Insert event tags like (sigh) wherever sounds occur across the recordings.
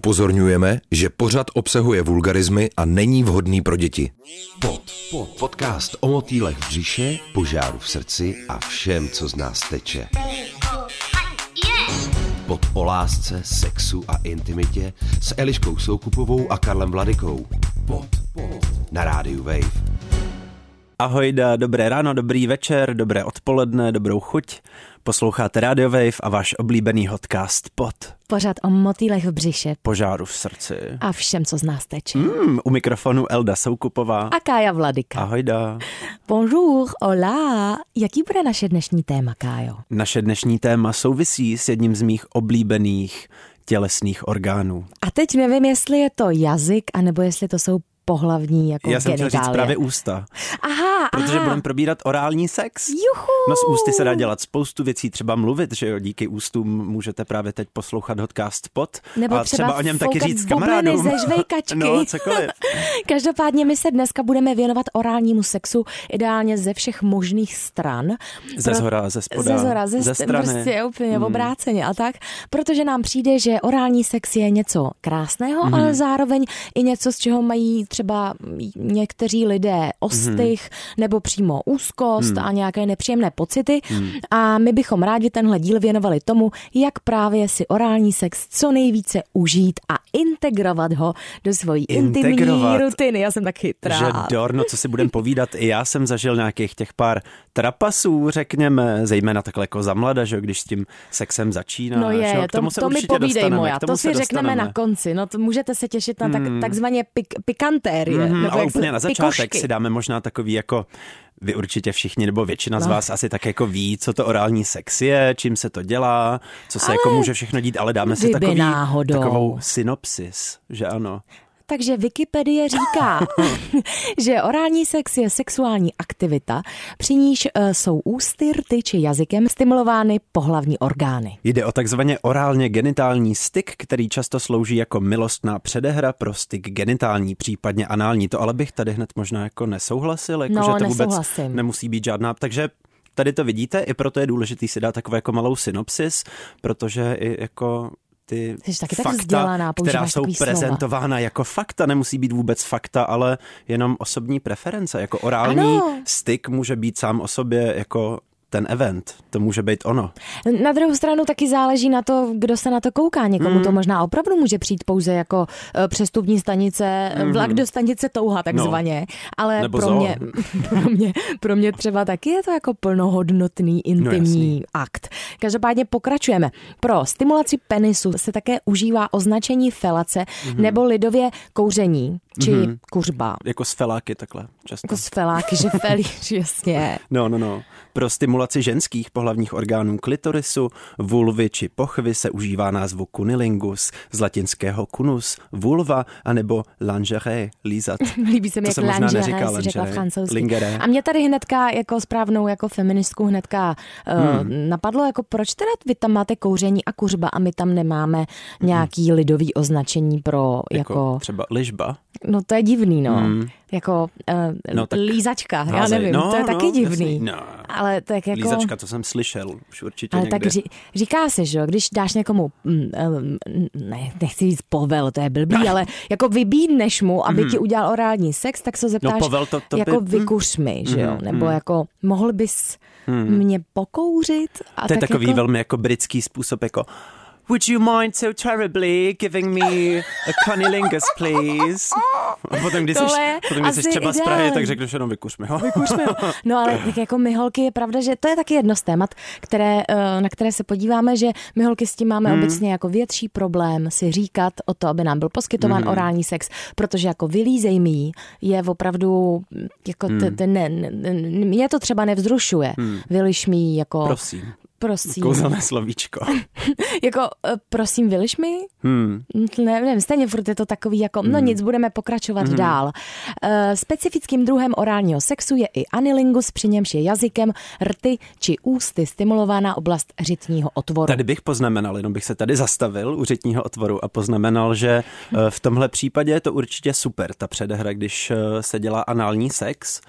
Upozorňujeme, že pořad obsahuje vulgarizmy a není vhodný pro děti. Pod, pod, podcast o motýlech v břiše, požáru v srdci a všem, co z nás teče. Pod o lásce, sexu a intimitě s Eliškou Soukupovou a Karlem Vladikou. Pod, pod, na rádiu Wave. Ahojda, dobré ráno, dobrý večer, dobré odpoledne, dobrou chuť. Posloucháte Radio Wave a váš oblíbený podcast Pod. Pořád o motýlech v břiše Požáru v srdci. a všem, co z nás teče. Mm, u mikrofonu Elda Soukupová. A Kája Vladika. Ahojda. Bonjour, hola. Jaký bude naše dnešní téma, Kájo? Naše dnešní téma souvisí s jedním z mých oblíbených tělesných orgánů. A teď nevím, jestli je to jazyk, anebo jestli to jsou pohlavní jako Já jsem chtěl genitálie. říct právě ústa, Aha, protože aha. budeme probírat orální sex. Juhu. No z ústy se dá dělat spoustu věcí, třeba mluvit, že jo, díky ústům můžete právě teď poslouchat podcast Pod Nebo a třeba, třeba o něm taky říct kamarádům. ze žvejkačky. (laughs) no, cokoliv. (laughs) Každopádně my se dneska budeme věnovat orálnímu sexu ideálně ze všech možných stran. Ze zhora, ze spoda, ze zhora, ze, ze st- strany. Prostě úplně Hmm. obráceně a tak. Protože nám přijde, že orální sex je něco krásného, Mhm. ale zároveň i něco, z čeho mají třeba někteří lidé ostych nebo přímo úzkost a nějaké nepříjemné pocity. A my bychom rádi tenhle díl věnovali tomu, jak právě si orální sex co nejvíce užít a integrovat ho do svojí intimní Integrovat. rutiny. Já jsem tak chytrá. Že Dorno, co si budem povídat, i já jsem zažil nějakých těch pár trapasů, řekněme, zejména takhle jako za mlada, že když s tím sexem začíná. No je, k to, tomu se to mi povídej moja, k to si řekneme dostaneme. na konci, no to můžete se těšit na tak, takzvaně pik, pikantérie. Mhm, nebo ale se- úplně na začátek si dáme možná takový jako vy určitě všichni, nebo většina z No. vás asi tak jako ví, co to orální sex je, čím se to dělá, co se jako může všechno dít, ale dáme si takový, náhodou. takovou synopsis, že ano. Takže Wikipedie říká, (laughs) (laughs) že orální sex je sexuální aktivita, při níž eh, jsou ústy, rty či jazykem stimulovány pohlavní orgány. Jde o takzvaně orálně genitální styk, který často slouží jako milostná předehra pro styk genitální, případně anální. To ale bych tady hned možná jako nesouhlasil, jako No, že to vůbec nesouhlasím. nemusí být žádná. Takže tady to vidíte, i proto je důležitý si dát takovou jako malou synopsis, protože i jako ty Jsi taky tak fakta, vzdělaná, která jsou takový slova. prezentována jako fakta, nemusí být vůbec fakta, ale jenom osobní preference. Jako orální Ano. styk může být sám o sobě jako ten event. To může být ono. Na druhou stranu taky záleží na to, kdo se na to kouká. Někomu Mhm. to možná opravdu může přijít pouze jako eh, přestupní stanice, vlak do stanice touha takzvaně. Ale Mhm. Nebo pro zoo. mě, (laughs) pro, mě, pro mě třeba taky je to jako plnohodnotný intimní jasný. akt. Každopádně pokračujeme. Pro stimulaci penisu se také užívá označení felace Mhm. nebo lidově kouření či kuřba. Jako z feláky takhle často. Jako z feláky, že (laughs) felíš, jasně. No, no, no. Pro stimulaci ženských pohlavních orgánů klitorisu, vulvy či pochvy se užívá názvu kunilingus, z latinského kunus, vulva, anebo lingerie, lízat. (laughs) Líbí se mi, To jak lingerie, řekla lingerie. francouzsky. A mě tady hnedka jako správnou jako feministku hnedka uh, napadlo, jako proč teda vy tam máte kouření a kuřba a my tam nemáme nějaký lidový označení pro Jako, jako, třeba ližba. no to je divný, no. Jako uh, No tak lízačka, já nevím, no, to je no, taky divný. Jasný. No. Ale tak jako... Lízačka, to jsem slyšel už určitě Ale někde. tak ří, říká se, že když dáš někomu, mm, mm, ne, nechci říct povel, to je blbý, ale jako vybídneš mu, aby ti udělal orální sex, tak se ho zeptáš. No, povel to- to by- jako mm. vykuř mi, že jo, nebo jako mohl bys mě pokouřit? A To je tak takový jako, velmi jako britský způsob, jako Would you mind so terribly giving me a cunnilingus, (laughs) please? A potom, když jsi, Tohle potom, když jsi třeba z Prahy, ideální. tak řekneš jenom vykuř mi ho. Vykuřme ho. (laughs) No ale tak jako my holky je pravda, že to je taky jedno z témat, které, eh, na které se podíváme, že my holky s tím máme Hmm. obecně jako větší problém si říkat o to, aby nám byl poskytován Hmm. orální sex, protože jako vylízej mi je opravdu jako Hmm. t- t- ne, ne, mě to třeba nevzrušuje. Vyliš mi jako Prosím. Prosím. Kouzelné slovíčko. (laughs) Jako eh, prosím, vyliš mi? Hmm. Ne, nevím, stejně furt je to takový jako, no nic, budeme pokračovat Mhm. dál. E, specifickým druhem orálního sexu je i anilingus, při němž je jazykem, rty či ústy stimulována oblast řitního otvoru. Tady bych poznamenal, jenom bych se tady zastavil u řitního otvoru a poznamenal, že eh, v tomhle případě je to určitě super, ta předehra, když se dělá anální sex,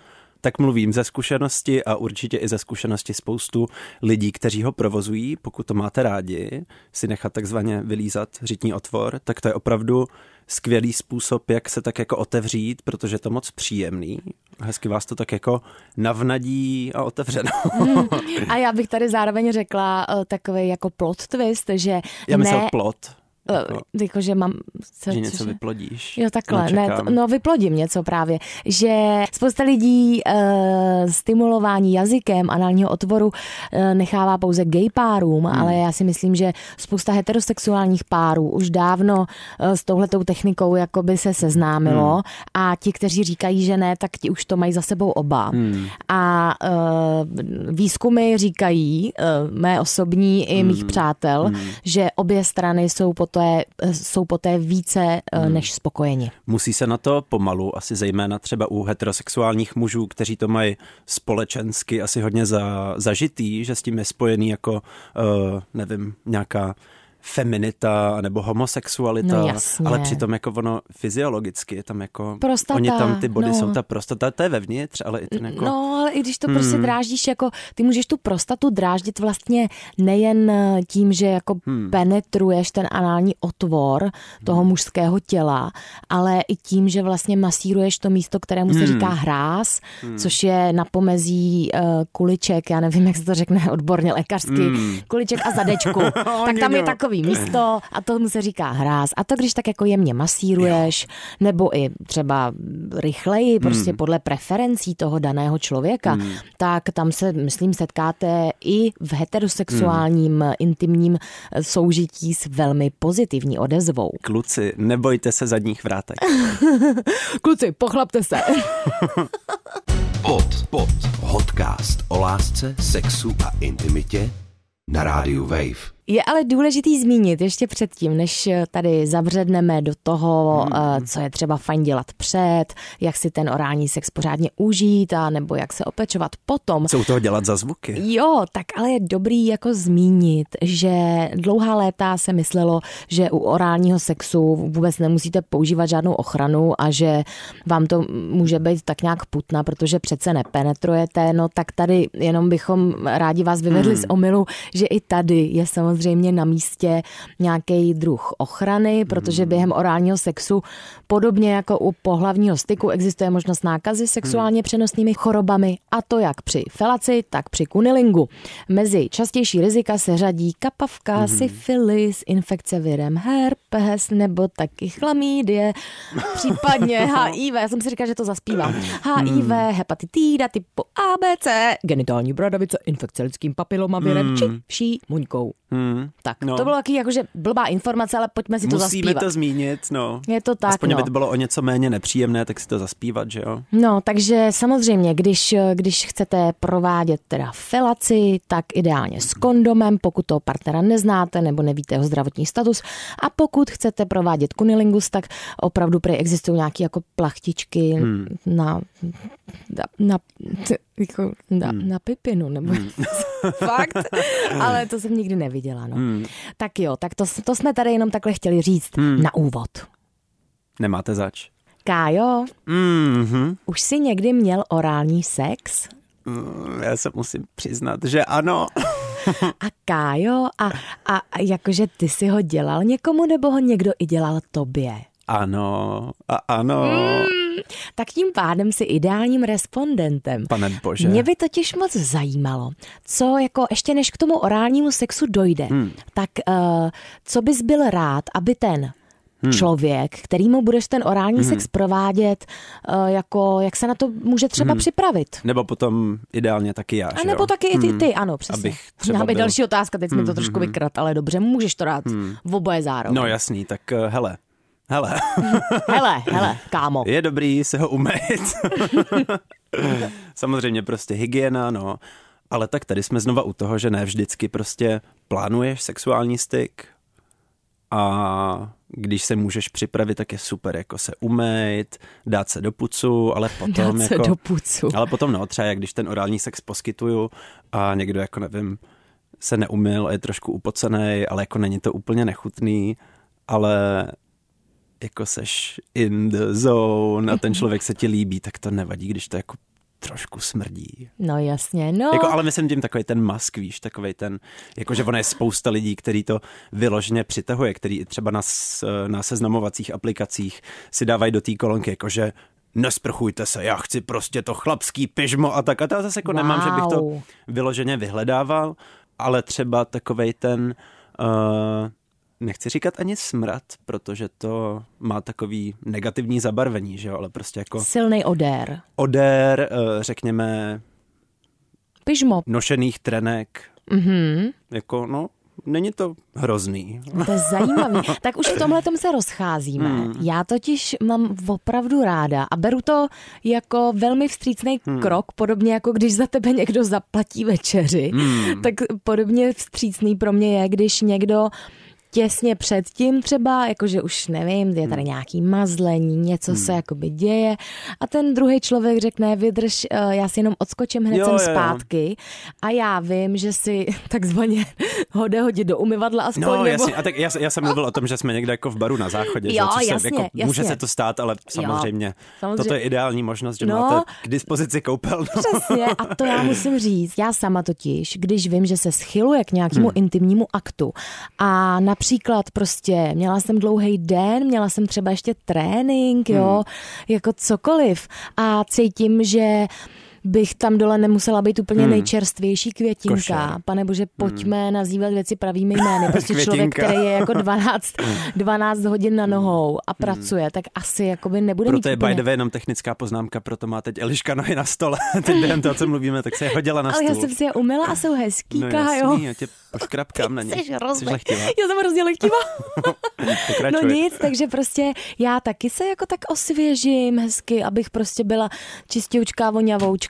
tak mluvím ze zkušenosti a určitě i ze zkušenosti spoustu lidí, kteří ho provozují. Pokud to máte rádi, si nechat takzvaně vylízat řitní otvor, tak to je opravdu skvělý způsob, jak se tak jako otevřít, protože je to moc příjemný. Hezky vás to tak jako navnadí a otevřeno. Hmm. (laughs) A já bych tady zároveň řekla uh, takový jako plot twist, že Já myslel ne, plot. Uh, jako, že mám... Co, že něco cože? vyplodíš. Jo, takhle. Ne, Nečekám. t- no, vyplodím něco právě. Že spousta lidí uh, stimulování jazykem análního otvoru uh, nechává pouze gay párům, hmm. ale já si myslím, že spousta heterosexuálních párů už dávno uh, s touhletou technikou jakoby se seznámilo hmm. a ti, kteří říkají, že ne, tak ti už to mají za sebou oba. Hmm. A uh, výzkumy říkají, uh, mé osobní i mých přátel, hmm. že obě strany jsou poté, jsou poté více hmm. než spokojeni. Musí se na to pomalu, asi zejména třeba u heterosexuálních mužů, kteří to mají společensky asi hodně za, zažitý, že s tím je spojený jako, uh, nevím, nějaká feminita nebo homosexualita, No jasně. ale přitom jako ono fyziologicky je tam jako, Prostata, oni tam ty body no. jsou ta prostata, to je vevnitř, ale i ten jako, No, ale i když to prostě dráždíš, jako ty můžeš tu prostatu dráždit vlastně nejen tím, že jako penetruješ ten anální otvor toho mužského těla, ale i tím, že vlastně masíruješ to místo, kterému se říká hráz, což je na pomezí uh, kuliček, já nevím, jak se to řekne odborně lékařsky, kuliček a zadečku. (laughs) tak tam je takový místo a tomu se říká hráz. A to, když tak jako jemně masíruješ, nebo i třeba rychleji, prostě podle preferencí toho daného člověka, tak tam se, myslím, setkáte i v heterosexuálním intimním soužití s velmi pozitivní odezvou. kluci, nebojte se zadních vrátek. (laughs) Kluci, pochlapte se. (laughs) Pod, pod, podcast o lásce, sexu a intimitě na rádiu Wave. Je ale důležitý zmínit ještě předtím, než tady zabředneme do toho, hmm. co je třeba fajn dělat před, jak si ten orální sex pořádně užít a nebo jak se opečovat potom. Co u toho dělat za zvuky? Jo, tak ale je dobrý jako zmínit, že dlouhá léta se myslelo, že u orálního sexu vůbec nemusíte používat žádnou ochranu a že vám to může být tak nějak putna, protože přece nepenetrujete, no tak tady jenom bychom rádi vás vyvedli hmm. z omylu, že i tady je samozřejmě na místě nějaký druh ochrany, protože během orálního sexu, podobně jako u pohlavního styku, existuje možnost nákazy sexuálně přenosnými chorobami a to jak při felaci, tak při kunilingu. Mezi častější rizika se řadí kapavka, syfilis, infekce virem herpes nebo taky chlamídie, případně (laughs) HIV. Já jsem si říkala, že to zaspívám. HIV, hepatitida typu ABC, genitální bradavice, infekce lidským papilomavirem či vší muňkou. Hmm. Tak, No. to bylo taky jakože blbá informace, ale pojďme si to Musíme zaspívat. to zmínit, no. Je to tak, Aspoň, no. aby to bylo o něco méně nepříjemné, tak si to zaspívat, že jo? No, takže samozřejmě, když, když chcete provádět teda felaci, tak ideálně s kondomem, pokud toho partnera neznáte nebo nevíte jeho zdravotní status. A pokud chcete provádět kunilingus, tak opravdu prý existují nějaké jako plachtičky hmm. na, na, na, jako na, hmm. na pipinu, nebo hmm. (laughs) fakt, ale to jsem nikdy neviděla. No. Hmm. Tak jo, tak to, to jsme tady jenom takhle chtěli říct hmm. na úvod. Nemáte zač. Kájo, Mhm. už jsi někdy měl orální sex? Mm, Já se musím přiznat, že ano. (laughs) A Kájo, a, a, a jakože ty si ho dělal někomu, nebo ho někdo i dělal tobě? Ano a ano. Tak tím pádem si ideálním respondentem. Pane bože. Mě by totiž moc zajímalo, co jako ještě než k tomu orálnímu sexu dojde, hmm. tak uh, co bys byl rád, aby ten hmm. člověk, kterýmu budeš ten orální hmm. sex provádět, uh, jako jak se na to může třeba hmm. připravit? Nebo potom ideálně taky já, A nebo jo? taky i ty, ty, ano, přesně. Abych třeba Máme byl- další otázka, teď jsme to trošku vykrat, ale dobře, můžeš to dát v oboje zároveň. No jasný, tak eh, hele. Hele, (laughs) Hele, hele, kámo. je dobrý se ho umýt. (laughs) Samozřejmě prostě hygiena, no. Ale tak tady jsme znova u toho, že ne vždycky prostě plánuješ sexuální styk a když se můžeš připravit, tak je super jako se umýt, dát se do pucu, ale (laughs) potom Dát se jako... do pucu. Ale potom no, třeba jak když ten orální sex poskytuju a někdo jako nevím, se neumyl a je trošku upocený, ale jako není to úplně nechutný, ale jako seš in the zone a ten člověk se ti líbí, tak to nevadí, když to jako trošku smrdí. No jasně, no. Jako, ale myslím tím takový ten mask, víš, takový ten, jakože ono je spousta lidí, který to vyloženě přitahuje, který třeba na, na seznamovacích aplikacích si dávají do té kolonky, jakože nesprchujte se, já chci prostě to chlapský pyžmo a tak. A to zase jako wow. nemám, že bych to vyloženě vyhledával, ale třeba takovej ten, uh, nechci říkat ani smrad, protože to má takový negativní zabarvení, že jo, ale prostě jako... Silný odér. Odér, uh, řekněme... Pyžmo. Nošených trenek. Mhm. Jako, no, není to hrozný. To je zajímavý. (laughs) tak už v tomhle se rozcházíme. Hmm. Já totiž mám opravdu ráda a beru to jako velmi vstřícný hmm. krok, podobně jako když za tebe někdo zaplatí večeři. Hmm. Tak podobně vstřícný pro mě je, když někdo těsně předtím třeba, jakože už nevím, je tady hmm. nějaký mazlení, něco hmm. se jakoby děje a ten druhý člověk řekne, vydrž, eh, já si jenom odskočím hned jo, sem jo, zpátky a já vím, že si (laughs) takzvaně ho jde hodit do umyvadla aspoň. No nebo... jasně, a tak já, já jsem mluvil o tom, že jsme někde jako v baru na záchodě, jo, že, jasně, se, jako, jasně. může se to stát, ale samozřejmě, jo, samozřejmě. toto je ideální možnost, že no, máte k dispozici koupel. No. (laughs) Přesně a to já musím říct, já sama totiž, když vím, že se schyluje k nějakému hmm. intimnímu aktu a na například prostě měla jsem dlouhý den, měla jsem třeba ještě trénink, jo, hmm. jako cokoliv a cítím, že bych tam dole nemusela být úplně hmm. nejčerstvější květinka. Košer. Pane bože, pojďme hmm. nazývat věci pravými jmény. (laughs) Prostě člověk, který je jako 12, 12 (laughs) hmm. hodin na nohou a hmm. pracuje, hmm. tak asi jakoby nebude proto mít je úplně... by the way jenom technická poznámka, proto má teď Eliška nohy na stole. (laughs) teď během toho, co mluvíme, tak se je hodila na stůl. Ale já jsem si je umila a jsou hezký, no, jo. já tě poškrapkám na ně. Jsi, lechtivá. Já jsem hrozně lechtivá. no nic, takže prostě já taky se jako tak osvěžím hezky, abych prostě byla čistěučká,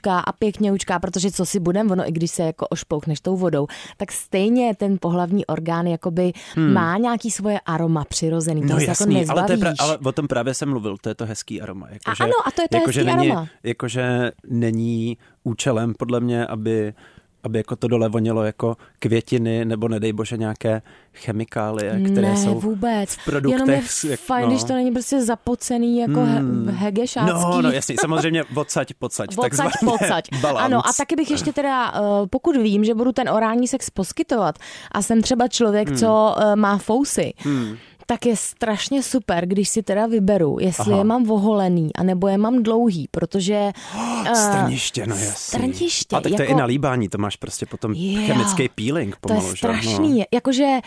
voňavoučká a pěkněučká, protože co si budem, ono i když se jako ošplouchneš tou vodou, tak stejně ten pohlavní orgán jakoby hmm. má nějaký svoje aroma přirozený, no, jasný, jako ale, to je pra, ale o tom právě jsem mluvil, to je to hezký aroma. Jako, a že, ano, a to je to jako, hezký že není, aroma. Jakože není účelem podle mě, aby aby jako to dole vonilo jako květiny nebo nedej bože nějaké chemikálie, které ne, jsou vůbec. v produktech. Jenom je jak, fajn, no. když to není prostě zapocený jako hmm. hegešácký. No, no jasně, samozřejmě odsaď, pocať. Odsaď, (laughs) pocať. (laughs) Ano, a taky bych ještě teda, eh, pokud vím, že budu ten orální sex poskytovat a jsem třeba člověk, hmm. co eh, má fousy, hmm tak je strašně super, když si teda vyberu, jestli Aha. je mám voholený, anebo je mám dlouhý, protože... Oh, (gasps) strniště, no jasný. Strniště. A tak jako, to je i jako- na líbání, to máš prostě potom yeah, chemický peeling pomalu, To je strašný, no. jakože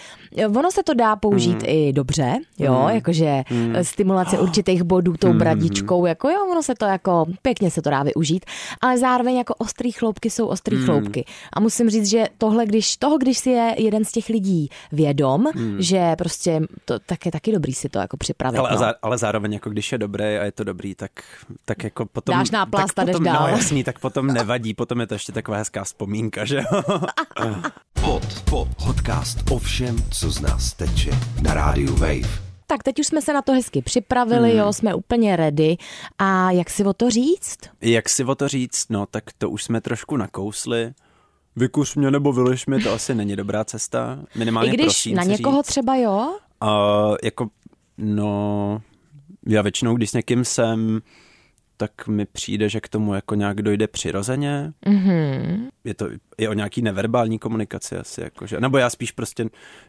ono se to dá použít mm. i dobře, jo, mm. jakože mm. stimulace určitých bodů tou mm. bradičkou, jako jo, ono se to jako, pěkně se to dá využít, ale zároveň jako ostrý chloupky jsou ostrý mm. chloupky. A musím říct, že tohle, když, toho, když si je jeden z těch lidí vědom, mm. že prostě to, tak je taky dobrý si to jako připravit. Ale, no. zá, ale zároveň jako když je dobré a je to dobrý, tak, tak jako potom... Dáš náplast tak potom, dál. No jasný, tak potom nevadí, potom je to ještě taková hezká vzpomínka, že jo? (laughs) Pod, pod, podcast o všem, co z nás teče na rádiu Wave. Tak teď už jsme se na to hezky připravili, hmm. jo, jsme úplně ready. A jak si o to říct? Jak si o to říct? No, tak to už jsme trošku nakousli. Vykuš mě nebo vyliš mě, to asi není dobrá cesta. Minimálně I když prosím na někoho říct. třeba jo? Uh, jako, no, já většinou, když s někým jsem, tak mi přijde, že k tomu jako nějak dojde přirozeně. Mm-hmm. Je to i o nějaký neverbální komunikaci asi, jakože, nebo já spíš prostě,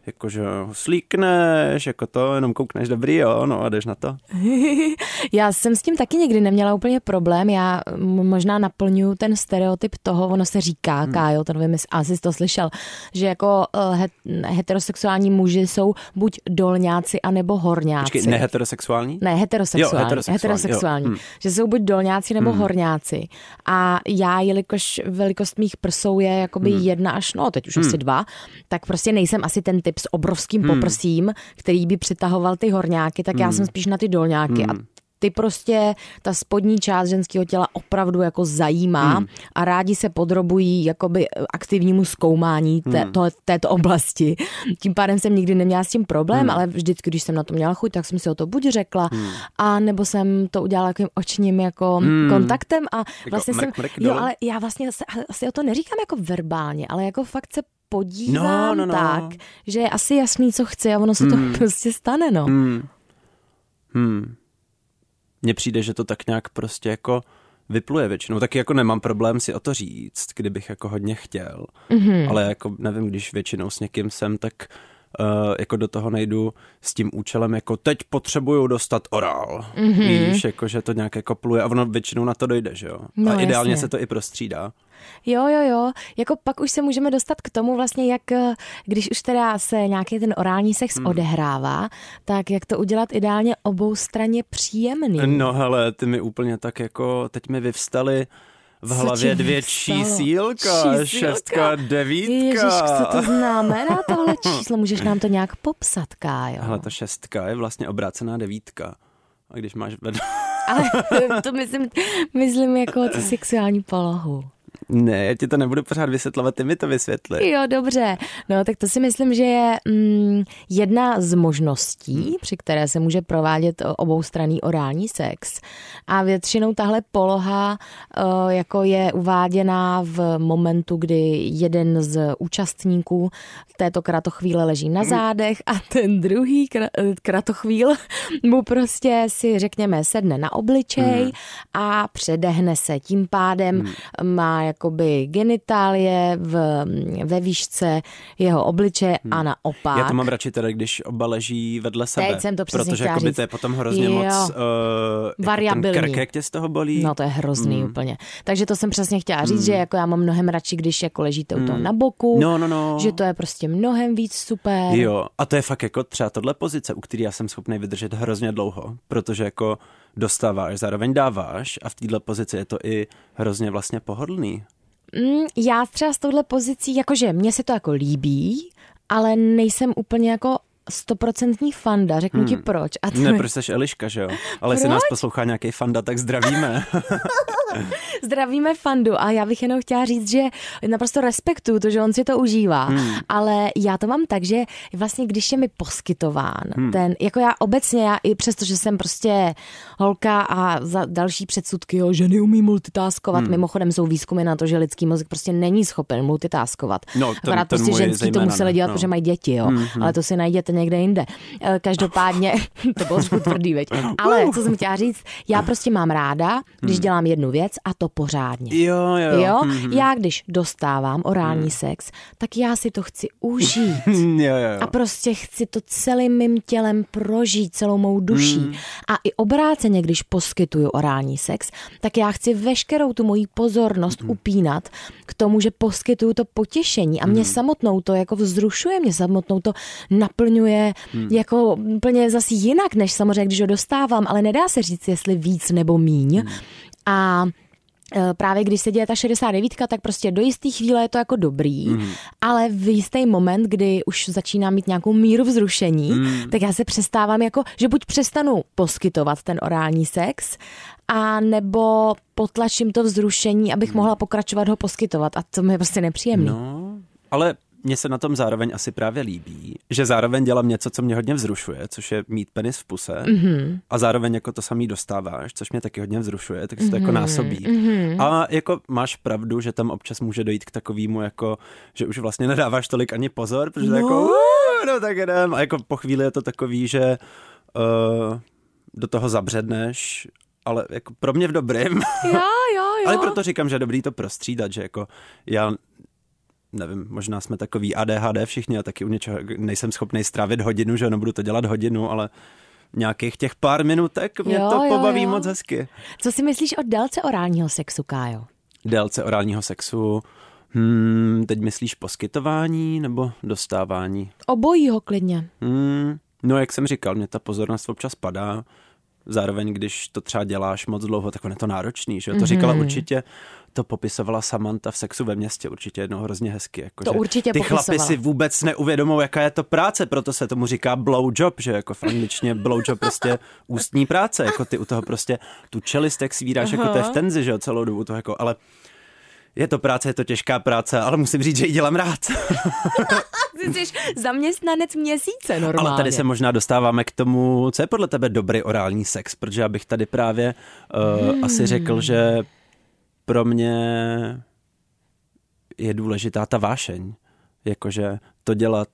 jakože slíkneš, jako to, jenom koukneš dobrý, jo, no a jdeš na to. (laughs) já jsem s tím taky někdy neměla úplně problém, já možná naplňuju ten stereotyp toho, ono se říká, hmm. Kájo, to nevím, asi jsi to slyšel, že jako uh, heterosexuální muži jsou buď dolňáci, anebo horňáci. Počkej, neheterosexuální? Ne, heterosexuální. Jo, heterosexuální. heterosexuální. Jo. Hmm. Že jsou buď dolňáci, nebo hmm. horňáci. A já, jelikož velikost mých prsou je jakoby hmm. jedna až, no teď už hmm. asi dva, tak prostě nejsem asi ten typ s obrovským hmm. poprsím, který by přitahoval ty horňáky, tak hmm. já jsem spíš na ty dolňáky hmm. a ty prostě, ta spodní část ženského těla opravdu jako zajímá hmm. a rádi se podrobují jakoby aktivnímu zkoumání té, hmm. to, této oblasti. Tím pádem jsem nikdy neměla s tím problém, hmm. ale vždycky, když jsem na to měla chuť, tak jsem si o to buď řekla, hmm. a nebo jsem to udělala takovým očním jako hmm. kontaktem a jako vlastně jako jsem, mrk, mrk, jo, ale já vlastně se, asi o to neříkám jako verbálně, ale jako fakt se podívám no, no, no. tak, že je asi jasný, co chci a ono se hmm. to (laughs) prostě stane, no. Hmm. Hmm mně přijde, že to tak nějak prostě jako vypluje většinou. Taky jako nemám problém si o to říct, kdybych jako hodně chtěl. Mhm. Mm-hmm. Ale jako nevím, když většinou s někým jsem, tak uh, jako do toho nejdu s tím účelem, jako teď potřebuju dostat orál. Mhm. Mm-hmm. Víš, jako že to nějak jako pluje a ono většinou na to dojde, že jo. No, a ideálně jasně. se to i prostřídá. Jo, jo, jo. Jako pak už se můžeme dostat k tomu vlastně, jak eh, když už teda se nějaký ten orální sex hmm. odehrává, tak jak to udělat ideálně obou straně příjemný. No hele, ty mi úplně tak jako, teď mi vyvstaly v hlavě dvě vyvstalo? čísílka, Čísílka? šestka, devítka. Ježiš, co to znamená tohle číslo? Můžeš nám to nějak popsat, Kájo? Hele, ta šestka je vlastně obrácená devítka. A když máš vedle... Ale to myslím, myslím jako tu sexuální polohu. Ne, já ti to nebudu pořád vysvětlovat, ty mi to vysvětli. Jo, dobře. No, tak to si myslím, že je mm, jedna z možností, Hmm. při které se může provádět oboustranný orální sex. A většinou tahle poloha uh, jako je uváděná v momentu, kdy jeden z účastníků této kratochvíle leží Hmm. na zádech a ten druhý eh, kratochvíl (laughs) mu prostě si řekněme sedne na obličej Hmm. a předehne se. Tím pádem má jakoby genitálie v, ve výšce jeho obličeje a naopak. Hmm. Já to mám radši teda, když oba leží vedle sebe. Teď jsem to přesně Protože jakoby to je potom hrozně Jo. moc uh, Variabilní. Ten krk, jak tě z toho bolí. No to je hrozný Hmm. úplně. Takže to jsem přesně chtěla říct, že jako já mám mnohem radši, když jako ležíte u toho na boku, No, no, no. že to je prostě mnohem víc super. Jo, a to je fakt jako třeba tohle pozice, u který já jsem schopný vydržet hrozně dlouho, protože jako dostáváš, zároveň dáváš a v této pozici je to i hrozně vlastně pohodlný. Mm, já třeba s touhle pozicí, jakože mně se to jako líbí, ale nejsem úplně jako stoprocentní fanda, řeknu ti proč. A Hmm. Ne, protože jsi Eliška, že jo? Ale jestli Proč? nás poslouchá nějaký fanda, tak zdravíme. (laughs) Zdravíme fandu a já bych jenom chtěla říct, že naprosto respektuju to, že on si to užívá, hmm. ale já to mám tak, že vlastně když je mi poskytován hmm. ten, jako já obecně, já i přesto, že jsem prostě holka a za další předsudky, jo, že neumí multitaskovat, hmm. mimochodem jsou výzkumy na to, že lidský mozek prostě není schopen multitaskovat. No, ten- Akorát ten prostě ženský to museli dělat, no. protože mají děti, jo, hmm. ale to si najděte někde jinde. Eh, Každopádně, (laughs) to bylo trošku tvrdý, veď. Ale co jsem chtěla říct, já prostě mám ráda, když dělám jednu věc a to pořádně. jo, jo. Jo, Mhm. já když dostávám orální sex, tak já si to chci užít. (laughs) jo, jo, jo. A prostě chci to celým mým tělem prožít, celou mou duší. A i obráceně, když poskytuju orální sex, tak já chci veškerou tu moji pozornost upínat k tomu, že poskytuju to potěšení. A mě samotnou to jako vzrušuje, mě samotnou to naplňuje jako úplně zase jinak, než samozřejmě, když ho dostávám, ale nedá se říct, jestli víc nebo míň. A e, právě když se děje ta 69, tak prostě do jisté chvíle je to jako dobrý, mm. ale v jistý moment, kdy už začínám mít nějakou míru vzrušení, mm. tak já se přestávám jako, že buď přestanu poskytovat ten orální sex, a nebo potlačím to vzrušení, abych mohla pokračovat ho poskytovat a to mi je prostě nepříjemný. No, ale mně se na tom zároveň asi právě líbí, že zároveň dělám něco, co mě hodně vzrušuje, což je mít penis v puse mm-hmm. a zároveň jako to samý dostáváš, což mě taky hodně vzrušuje, takže se to jako násobí. Mm-hmm. A jako máš pravdu, že tam občas může dojít k takovému jako, že už vlastně nedáváš tolik ani pozor, protože no. jako, "Uh, no tak jdem a jako po chvíli je to takový, že uh, do toho zabředneš, ale jako pro mě v dobrým. Jo, jo, jo. (laughs) Ale proto říkám, že je dobrý to prostřídat, že jako já nevím, možná jsme takový ADHD všichni a taky u něčeho nejsem schopný strávit hodinu, že nebudu to dělat hodinu, ale nějakých těch pár minutek mě Jo, to jo, pobaví jo. moc hezky. Co si myslíš o délce orálního sexu, Kájo? Délce orálního sexu, hmm, teď myslíš poskytování nebo dostávání? Obojího klidně. Hmm, no jak jsem říkal, mě ta pozornost občas padá, zároveň když to třeba děláš moc dlouho, tak on je to náročný, že? To říkala určitě, to popisovala Samantha v Sexu ve městě určitě jednou hrozně hezky. Jako, To že určitě Ty chlapi popisovala. si vůbec neuvědomou, jaká je to práce, proto se tomu říká blowjob, že jako v angličtině blowjob prostě (laughs) ústní práce, jako ty u toho prostě tu čelist, jak svíráš, jako to je v tenzi, že jo, celou dobu to jako, ale je to práce, je to těžká práce, ale musím říct, že ji dělám rád. (laughs) Ty jsi zaměstnanec měsíce normálně. Ale tady se možná dostáváme k tomu, co je podle tebe dobrý orální sex, protože já bych tady právě uh, hmm. asi řekl, že pro mě je důležitá ta vášeň. Jakože to dělat,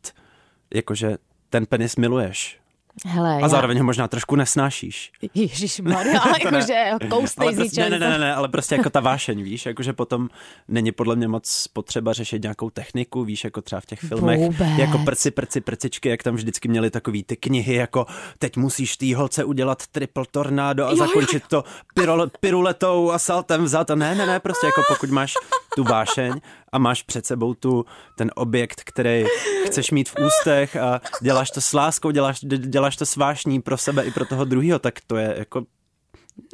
jakože ten penis miluješ. Hele, A zároveň ho možná trošku nesnášíš. Ježíš (laughs) Maria, ale jakože z prostě, ne, ne, ne, ne, ale prostě jako ta vášeň, víš, jakože potom není podle mě moc potřeba řešit nějakou techniku, víš, jako třeba v těch filmech, Vůbec. jako prci, prci, prcičky, jak tam vždycky měli takový ty knihy, jako teď musíš tý holce udělat triple tornádo a Jo, jo, zakončit to pirole, piruletou a saltem vzad a ne, ne, ne, prostě jako pokud máš tu vášeň a máš před sebou tu, ten objekt, který chceš mít v ústech a děláš to s láskou, děláš, děláš to s vášní pro sebe i pro toho druhého, tak to je jako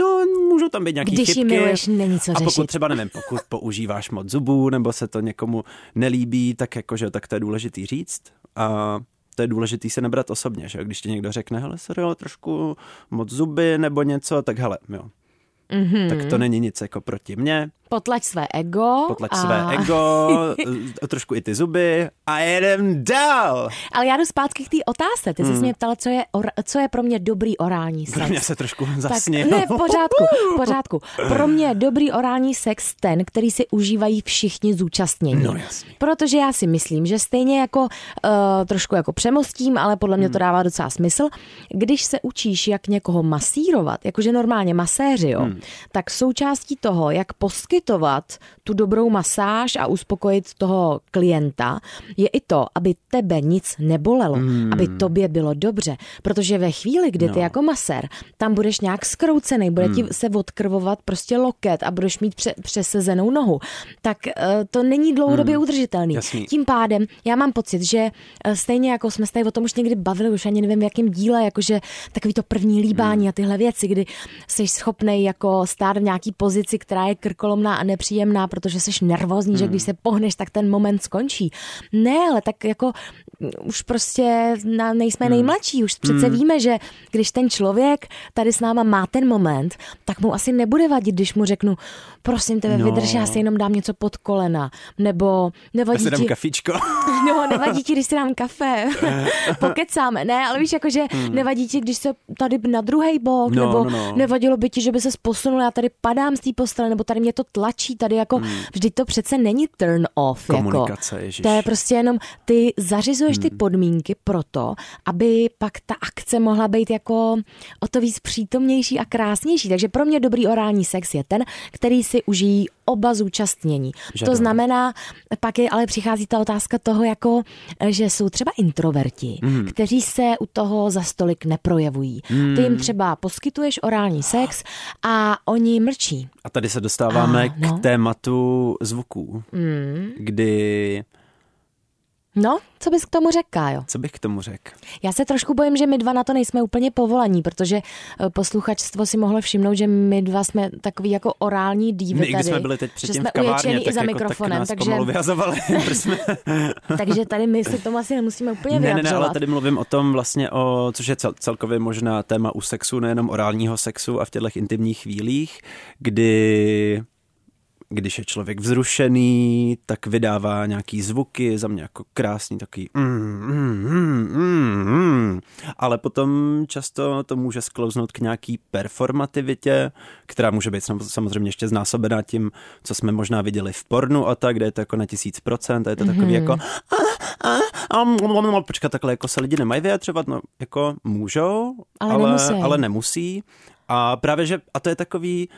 No, můžou tam být nějaký Když chybky. miluješ, není co A pokud řešit. třeba, nevím, pokud používáš moc zubů, nebo se to někomu nelíbí, tak jakože, tak to je důležitý říct. A to je důležitý se nebrat osobně, že jo? když ti někdo řekne, hele, sorry, ale trošku moc zuby nebo něco, tak hele, jo. Mhm. Mm-hmm. Tak to není nic jako proti mně, Potlač své ego. potlač a... své ego, (laughs) trošku i ty zuby a jedem dál. Ale já jdu zpátky k té otázce. Ty jsi Hmm. mě ptala, co je, or, co je pro mě dobrý orální Pro mě sex. se trošku Tak, zasněl. ne, v pořádku, (laughs) v pořádku. Pro mě je dobrý orální sex ten, který si užívají všichni zúčastnění. No jasný. Protože já si myslím, že stejně jako uh, trošku jako přemostím, ale podle Hmm. mě to dává docela smysl, když se učíš, jak někoho masírovat, jakože normálně maséři, jo, Hmm. Tak součástí toho, jak poskytovat tu dobrou masáž a uspokojit toho klienta, je i to, aby tebe nic nebolelo, Hmm. aby tobě bylo dobře. Protože ve chvíli, kdy ty No. jako masér, tam budeš nějak skroucený, bude ti se odkrvovat prostě loket a budeš mít pře- přesezenou nohu, tak eh, to není dlouhodobě udržitelný. Jasný. Tím pádem já mám pocit, že eh, stejně jako jsme se tady o tom už někdy bavili, už ani nevím v jakém díle, jakože takový to první líbání a tyhle věci, kdy jsi schopný jako stát v nějaký pozici, která je krkolomná a nepříjemná, protože jsi nervózní, že když se pohneš, tak ten moment skončí. Ne, ale tak jako mm, už prostě na, nejsme nejmladší, už přece víme, že když ten člověk tady s náma má ten moment, tak mu asi nebude vadit, když mu řeknu, prosím tebe, No. vydrž, já si jenom dám něco pod kolena, nebo Já nevadí si dám ti... kafičko. (laughs) No, nevadí ti, když si dám kafe, (laughs) pokecáme, ne, ale víš, jakože nevadí ti, když se tady na druhý bok, Hmm. No, nebo no, no. nevadilo by ti, že by se posunul, já tady padám z té postele, nebo tady mě to tlačí, tady jako, vždyť to přece není turn off, jako. Hmm. Komunikace, ježiš. To je prostě jenom, ty zařizuješ ty podmínky pro to, aby pak ta akce mohla být jako o to víc přítomnější a krásnější. Takže pro mě dobrý orální sex je ten, který si užijí oba zúčastnění. Žadou. To znamená, pak je ale přichází ta otázka toho, jako, že jsou třeba introverti, mm. kteří se u toho za stolik neprojevují. Mm. Ty jim třeba poskytuješ orální sex a oni mlčí. A tady se dostáváme A, no. k tématu zvuků, mm. kdy, No, co bys k tomu řekl, Kájo? co bych k tomu řekl? Já se trošku bojím, že my dva na to nejsme úplně povolaní, protože eh, posluchačstvo si mohlo všimnout, že my dva jsme takový jako orální dívy My, když tady. jsme byli teď že předtím jsme v kavárně, tak, i za jako, mikrofonem, tak nás takže, vyhazovali. (laughs) (laughs) takže tady my se k tomu asi nemusíme úplně ne, ne, vyjadřovat. ne, ale tady mluvím o tom vlastně, o, což je cel, celkově možná téma u sexu, nejenom orálního sexu a v těchto intimních chvílích, kdy když je člověk vzrušený, tak vydává nějaký zvuky, za mě jako krásný takový mm, mm, mm, mm, mm. ale potom často to může sklouznout k nějaký performativitě, která může být sam- samozřejmě ještě znásobená tím, co jsme možná viděli v pornu a tak, kde je to jako na tisíc procent a je to takový jako a, a, a, počkat, takhle jako se lidi nemají vyjadřovat, no jako můžou, Ale ale, nemusí. ale nemusí. A právě, že, a to je takový,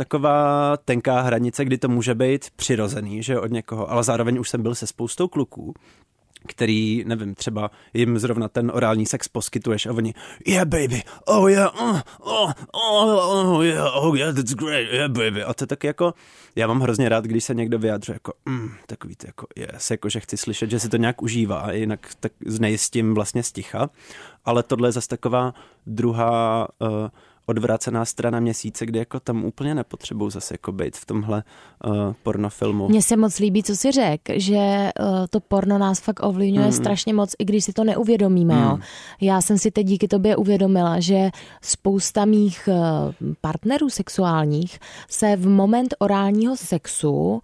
taková tenká hranice, kdy to může být přirozený, že od někoho, ale zároveň už jsem byl se spoustou kluků, který, nevím, třeba jim zrovna ten orální sex poskytuješ a oni, yeah baby, oh yeah, oh, oh, oh, oh yeah, oh yeah, that's great, yeah baby. A to je taky jako, já mám hrozně rád, když se někdo vyjádřuje jako, mm, takový to jako yes, jako že chci slyšet, že si to nějak užívá jinak tak znejistím vlastně sticha, ale tohle je zase taková druhá uh, odvrácená strana měsíce, kdy jako tam úplně nepotřebují zase jako být v tomhle uh, pornofilmu. Mně se moc líbí, co si řekl, že uh, to porno nás fakt ovlivňuje mm. strašně moc, i když si to neuvědomíme. Mm. Jo. Já jsem si teď díky tobě uvědomila, že spousta mých uh, partnerů sexuálních se v moment orálního sexu, uh,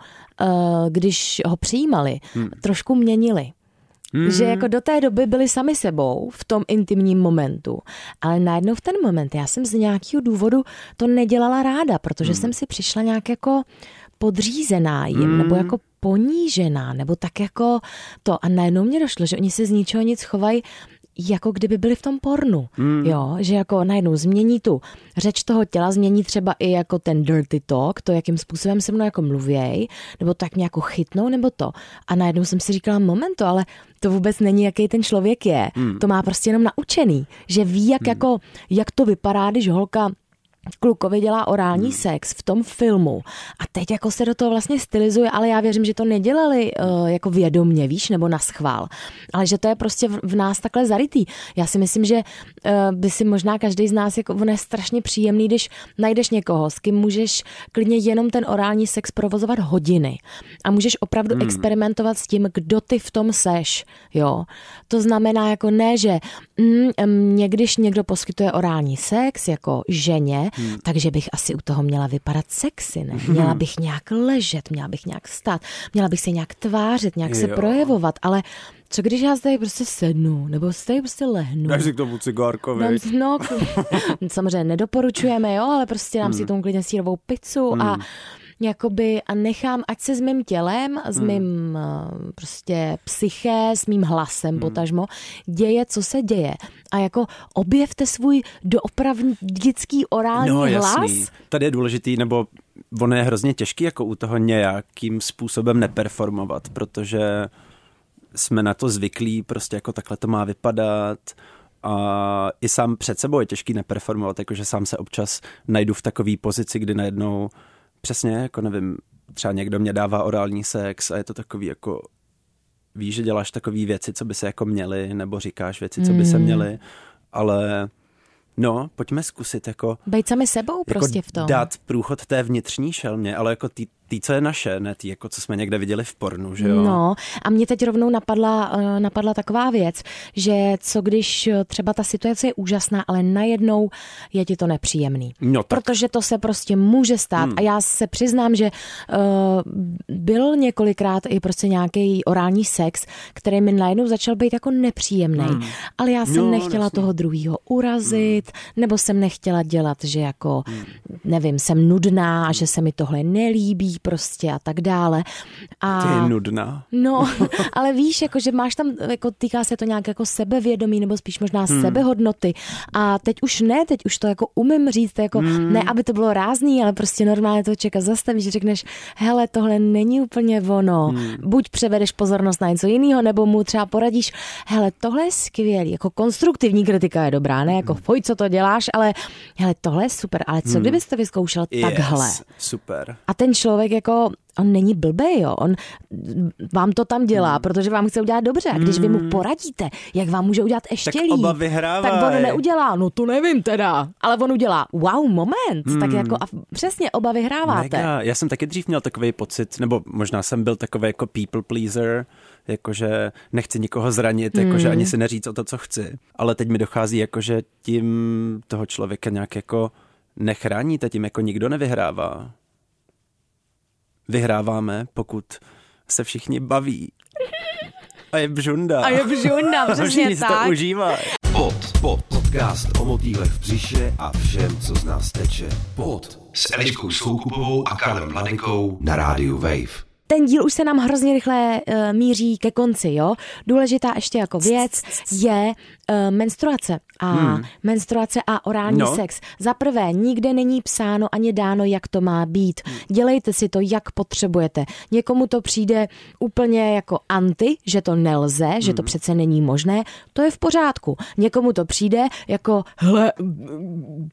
když ho přijímali, mm. trošku měnili. Mm. Že jako do té doby byli sami sebou v tom intimním momentu. Ale najednou v ten moment, já jsem z nějakého důvodu to nedělala ráda, protože mm. jsem si přišla nějak jako podřízená jim, mm. nebo jako ponížená, nebo tak jako to. A najednou mě došlo, že oni se z ničeho nic chovají jako kdyby byli v tom pornu, mm. jo, že jako najednou změní tu řeč toho těla, změní třeba i jako ten dirty talk, to jakým způsobem se mnou jako mluvěj, nebo tak mě jako chytnou, nebo to. A najednou jsem si říkala, momento, ale to vůbec není, jaký ten člověk je. Mm. To má prostě jenom naučený, že ví, jak, mm. jako, jak to vypadá, když holka klukovi dělá orální hmm. sex v tom filmu a teď jako se do toho vlastně stylizuje, ale já věřím, že to nedělali uh, jako vědomně, víš, nebo na schvál, ale že to je prostě v, v nás takhle zarytý. Já si myslím, že uh, by si možná každý z nás, jako on je strašně příjemný, když najdeš někoho, s kým můžeš klidně jenom ten orální sex provozovat hodiny a můžeš opravdu hmm. experimentovat s tím, kdo ty v tom seš, jo. To znamená jako ne, že mm, mě, když někdo poskytuje orální sex jako ženě, Hmm. Takže bych asi u toho měla vypadat sexy, ne? Hmm. Měla bych nějak ležet, měla bych nějak stát, měla bych se nějak tvářit, nějak jo. se projevovat, ale co když já tady prostě sednu, nebo se tady prostě lehnu? Dáš si k tomu cigárkovi. No, (laughs) samozřejmě nedoporučujeme, jo, ale prostě dám hmm. si tomu klidně sírovou pizzu hmm. a jakoby a nechám, ať se s mým tělem, s hmm. mým eh, prostě psyché, s mým hlasem hmm. potažmo, děje, co se děje. A jako objevte svůj doopravdický orální no, jasný. hlas. Tady je důležitý, nebo ono je hrozně těžký jako u toho nějakým způsobem neperformovat, protože jsme na to zvyklí, prostě jako takhle to má vypadat a i sám před sebou je těžký neperformovat, jakože sám se občas najdu v takové pozici, kdy najednou přesně, jako nevím, třeba někdo mě dává orální sex a je to takový jako víš, že děláš takové věci, co by se jako měly, nebo říkáš věci, co by se hmm. měly, ale no, pojďme zkusit jako... Bejt sami sebou jako prostě v tom. Dát průchod té vnitřní šelmě, ale jako tý, tý, co je naše, ne tý, jako co jsme někde viděli v pornu, že jo? No a mě teď rovnou napadla, uh, napadla taková věc, že co když eh, třeba ta situace je úžasná, ale najednou je ti to nepříjemný. No tak. Protože to se prostě může stát hmm. a já se přiznám, že uh, byl několikrát i prostě nějaký orální sex, který mi najednou začal být jako nepříjemný, hmm. ale já jsem no, nechtěla jasný. toho druhého urazit, hmm. nebo jsem nechtěla dělat, že jako, hmm. nevím, jsem nudná a že se mi tohle nelíbí, prostě a tak dále. A, Ty je nudná. No, (laughs) ale víš, jako, že máš tam, jako týká se to nějak jako sebevědomí nebo spíš možná hmm. sebehodnoty. A teď už ne, teď už to jako umím říct, jako hmm. ne, aby to bylo rázný, ale prostě normálně to čeká zastavíš, že řekneš, hele, tohle není úplně ono. Hmm. Buď převedeš pozornost na něco jiného, nebo mu třeba poradíš, hele, tohle je skvělý, jako konstruktivní kritika je dobrá, ne jako foj, co to děláš, ale hele, tohle je super, ale co hmm. kdybyste vyzkoušel yes, takhle? super. A ten člověk člověk jako on není blbý, jo. On vám to tam dělá, hmm. protože vám chce udělat dobře. A když vy mu hmm. poradíte, jak vám může udělat ještě tak líp, oba vyhrávaj. tak on neudělá, no to nevím teda, ale on udělá, wow, moment, hmm. tak jako a přesně oba vyhráváte. Mega. Já jsem taky dřív měl takový pocit, nebo možná jsem byl takový jako people pleaser, jakože nechci nikoho zranit, hmm. jakože ani si neříct o to, co chci. Ale teď mi dochází, jakože tím toho člověka nějak jako nechráníte, tím jako nikdo nevyhrává vyhráváme, pokud se všichni baví. A je bžunda. A je bžunda, přesně tak. to užívá. Pod, pod, podcast o motýlech v břiše a všem, co z nás teče. Pod s Eliškou Soukupovou a Karlem Mladenkou na rádiu Wave ten díl už se nám hrozně rychle uh, míří ke konci, jo. Důležitá ještě jako věc je menstruace a hmm. menstruace a orální no. sex. Za prvé, nikde není psáno ani dáno, jak to má být. Hmm. Dělejte si to, jak potřebujete. Někomu to přijde úplně jako anti, že to nelze, hmm. že to hmm. přece není možné. To je v pořádku. Někomu to přijde jako, hele,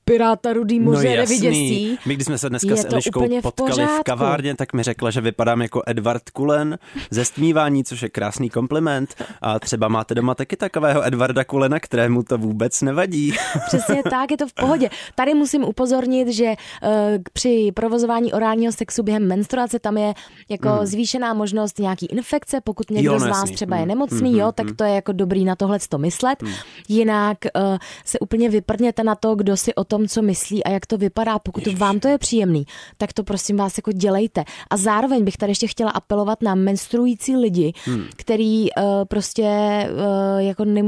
piráta rudý moře no nevyděsí. My, když jsme se dneska s Eliškou potkali v, v kavárně, tak mi řekla, že vypadám jako Edward Kulen ze stmívání, což je krásný kompliment. A třeba máte doma taky takového Edwarda Kulena, kterému to vůbec nevadí. (laughs) Přesně tak, je to v pohodě. Tady musím upozornit, že uh, při provozování orálního sexu během menstruace tam je jako hmm. zvýšená možnost nějaký infekce, pokud někdo jo, no z vás třeba je hmm. nemocný, hmm. jo, tak hmm. to je jako dobrý na tohle to myslet. Hmm. Jinak uh, se úplně vyprněte na to, kdo si o tom, co myslí a jak to vypadá. Pokud Ježiš. vám to je příjemný, tak to prosím vás jako dělejte. A zároveň bych tady ještě chtěla apelovat na menstruující lidi, hmm. který uh, prostě uh, jako ne,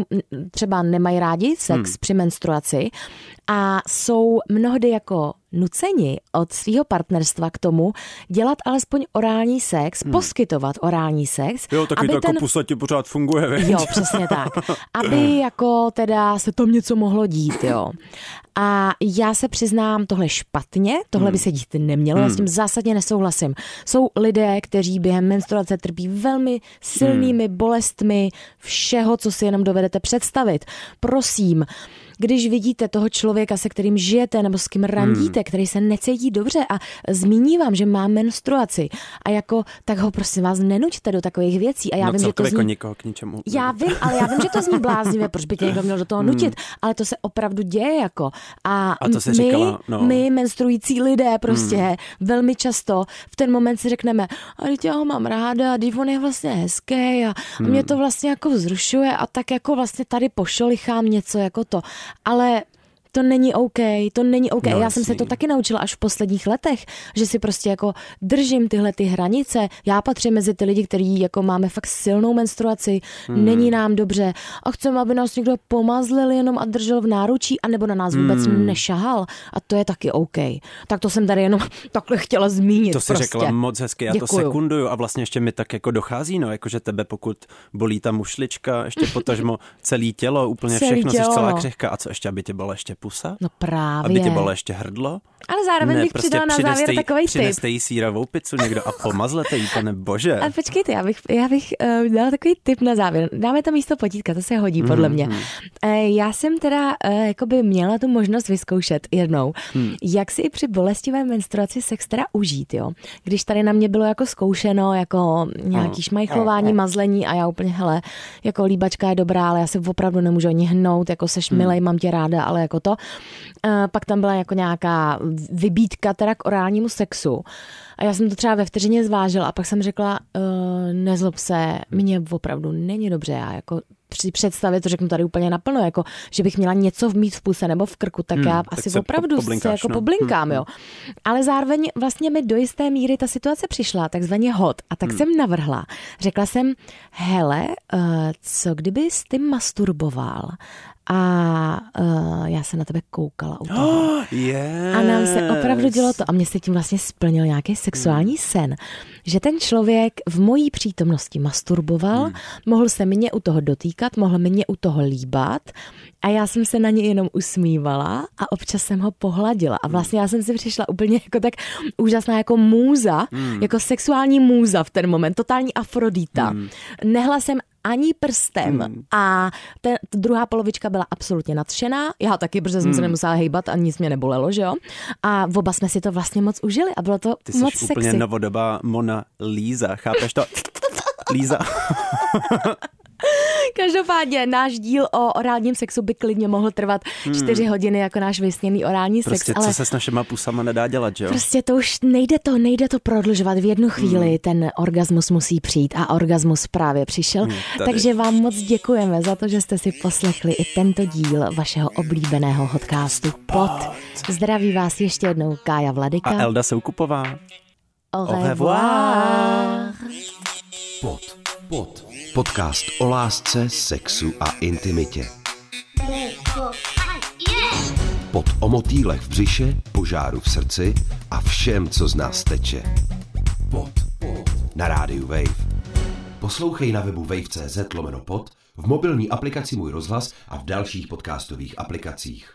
třeba nemají rádi sex hmm. při menstruaci a jsou mnohdy jako nuceni od svého partnerstva k tomu dělat alespoň orální sex, hmm. poskytovat orální sex. Jo, taky aby to jako ten... pusatě pořád funguje, veď? Jo, přesně tak. (laughs) Aby jako teda se tam něco mohlo dít, jo. A já se přiznám, tohle špatně, tohle by se dít nemělo, já s tím zásadně nesouhlasím. Jsou lidé, kteří během menstruace trpí velmi silnými bolestmi všeho, co si jenom dovedete představit. Prosím, když vidíte toho člověka, se kterým žijete nebo s kým randíte, hmm. který se necítí dobře a zmíní vám, že má menstruaci a jako tak ho prosím vás nenuďte do takových věcí. A já no, vím, že to jako zní... někoho k ničemu. Já vím, ale já vím, že to zní bláznivě, proč by tě někdo měl do toho nutit, hmm. ale to se opravdu děje jako. A, a to se my, říkala, no. my menstruující lidé prostě hmm. velmi často v ten moment si řekneme, a teď já ho mám ráda, a on je vlastně hezký a, hmm. a mě to vlastně jako vzrušuje a tak jako vlastně tady pošolichám něco jako to ale to není OK, to není OK. No, Já jsem se to taky naučila až v posledních letech, že si prostě jako držím tyhle ty hranice. Já patřím mezi ty lidi, kteří jako máme fakt silnou menstruaci, hmm. není nám dobře a chceme, aby nás někdo pomazlil jenom a držel v náručí, anebo na nás vůbec hmm. nešahal. A to je taky OK. Tak to jsem tady jenom (laughs) takhle chtěla zmínit. To jsi prostě. řekla moc hezky, já Děkuju. to sekunduju a vlastně ještě mi tak jako dochází, no, jakože tebe pokud bolí ta mušlička, ještě potažmo celé tělo, úplně Celý všechno, tělo, jsi celá no. křehka a co ještě, aby tě bylo ještě pusa? No právě. Aby tě bylo ještě hrdlo? Ale zároveň ne, bych prostě přidala na závěr jí- takový tip. Přineste jí síravou pizzu někdo a pomazlete jí, pane bože. Ale počkejte, já bych, já bych uh, dala takový tip na závěr. Dáme to místo potítka, to se hodí podle mě. Mhm. Uh, já jsem teda uh, jakoby měla tu možnost vyzkoušet jednou, Hmm. jak si i při bolestivé menstruaci sex teda užít, jo. Když tady na mě bylo jako zkoušeno, jako nějaký šmajchlování, mazlení a já úplně, hele, jako líbačka je dobrá, ale já se opravdu nemůžu ani hnout, jako seš Hmm. milej, mám tě ráda, ale jako to. Uh, pak tam byla jako nějaká vybídka teda k orálnímu sexu. A já jsem to třeba ve vteřině zvážila a pak jsem řekla, uh, nezlob se, mně opravdu není dobře, já jako při představě, to řeknu tady úplně naplno, jako, že bych měla něco mít v puse nebo v krku, tak Hmm, já tak asi se opravdu se jako no. poblinkám, Hmm, jo. Ale zároveň vlastně mi do jisté míry ta situace přišla, takzvaně hot. A tak Hmm. jsem navrhla. Řekla jsem, hele, uh, co kdybys ty masturboval a uh, já se na tebe koukala u toho. yes. A nám se opravdu dělo to, a mě se tím vlastně splnil nějaký sexuální sen, že ten člověk v mojí přítomnosti masturboval, Hmm. mohl se mě u toho dotýkat, mohl mě u toho líbat a já jsem se na ně jenom usmívala a občas jsem ho pohladila. A vlastně já jsem si přišla úplně jako tak úžasná jako můza, Hmm. jako sexuální můza v ten moment, totální Afrodita. Nehla jsem ani prstem Hmm. a ta druhá polovička byla absolutně nadšená, já taky, protože jsem se Hmm. nemusela hejbat a nic mě nebolelo, že jo? A oba jsme si to vlastně moc užili a bylo to Ty jsi moc úplně sexy. novodobá Mona Líza, chápeš to? (laughs) Líza. (laughs) (laughs) Každopádně náš díl o orálním sexu by klidně mohl trvat čtyři hodiny jako náš vysněný orální sex, Hmm. Prostě ale co se s našima pusama nedá dělat, že jo? Prostě to už nejde to, nejde to prodlužovat. V jednu chvíli Hmm. ten orgasmus musí přijít a orgasmus právě přišel. tady. Takže vám moc děkujeme za to, že jste si poslechli i tento díl vašeho oblíbeného podcastu Pod. Zdraví vás ještě jednou Kája Vladika. A Elda Soukupová. Au revoir. revoir. Pod, pod. Podcast o lásce, sexu a intimitě. Pod o motýlech v břiše, požáru v srdci a všem, co z nás teče. Pod. Na rádiu Wave. Poslouchej na webu wave.cz lomeno pod, v mobilní aplikaci Můj rozhlas a v dalších podcastových aplikacích.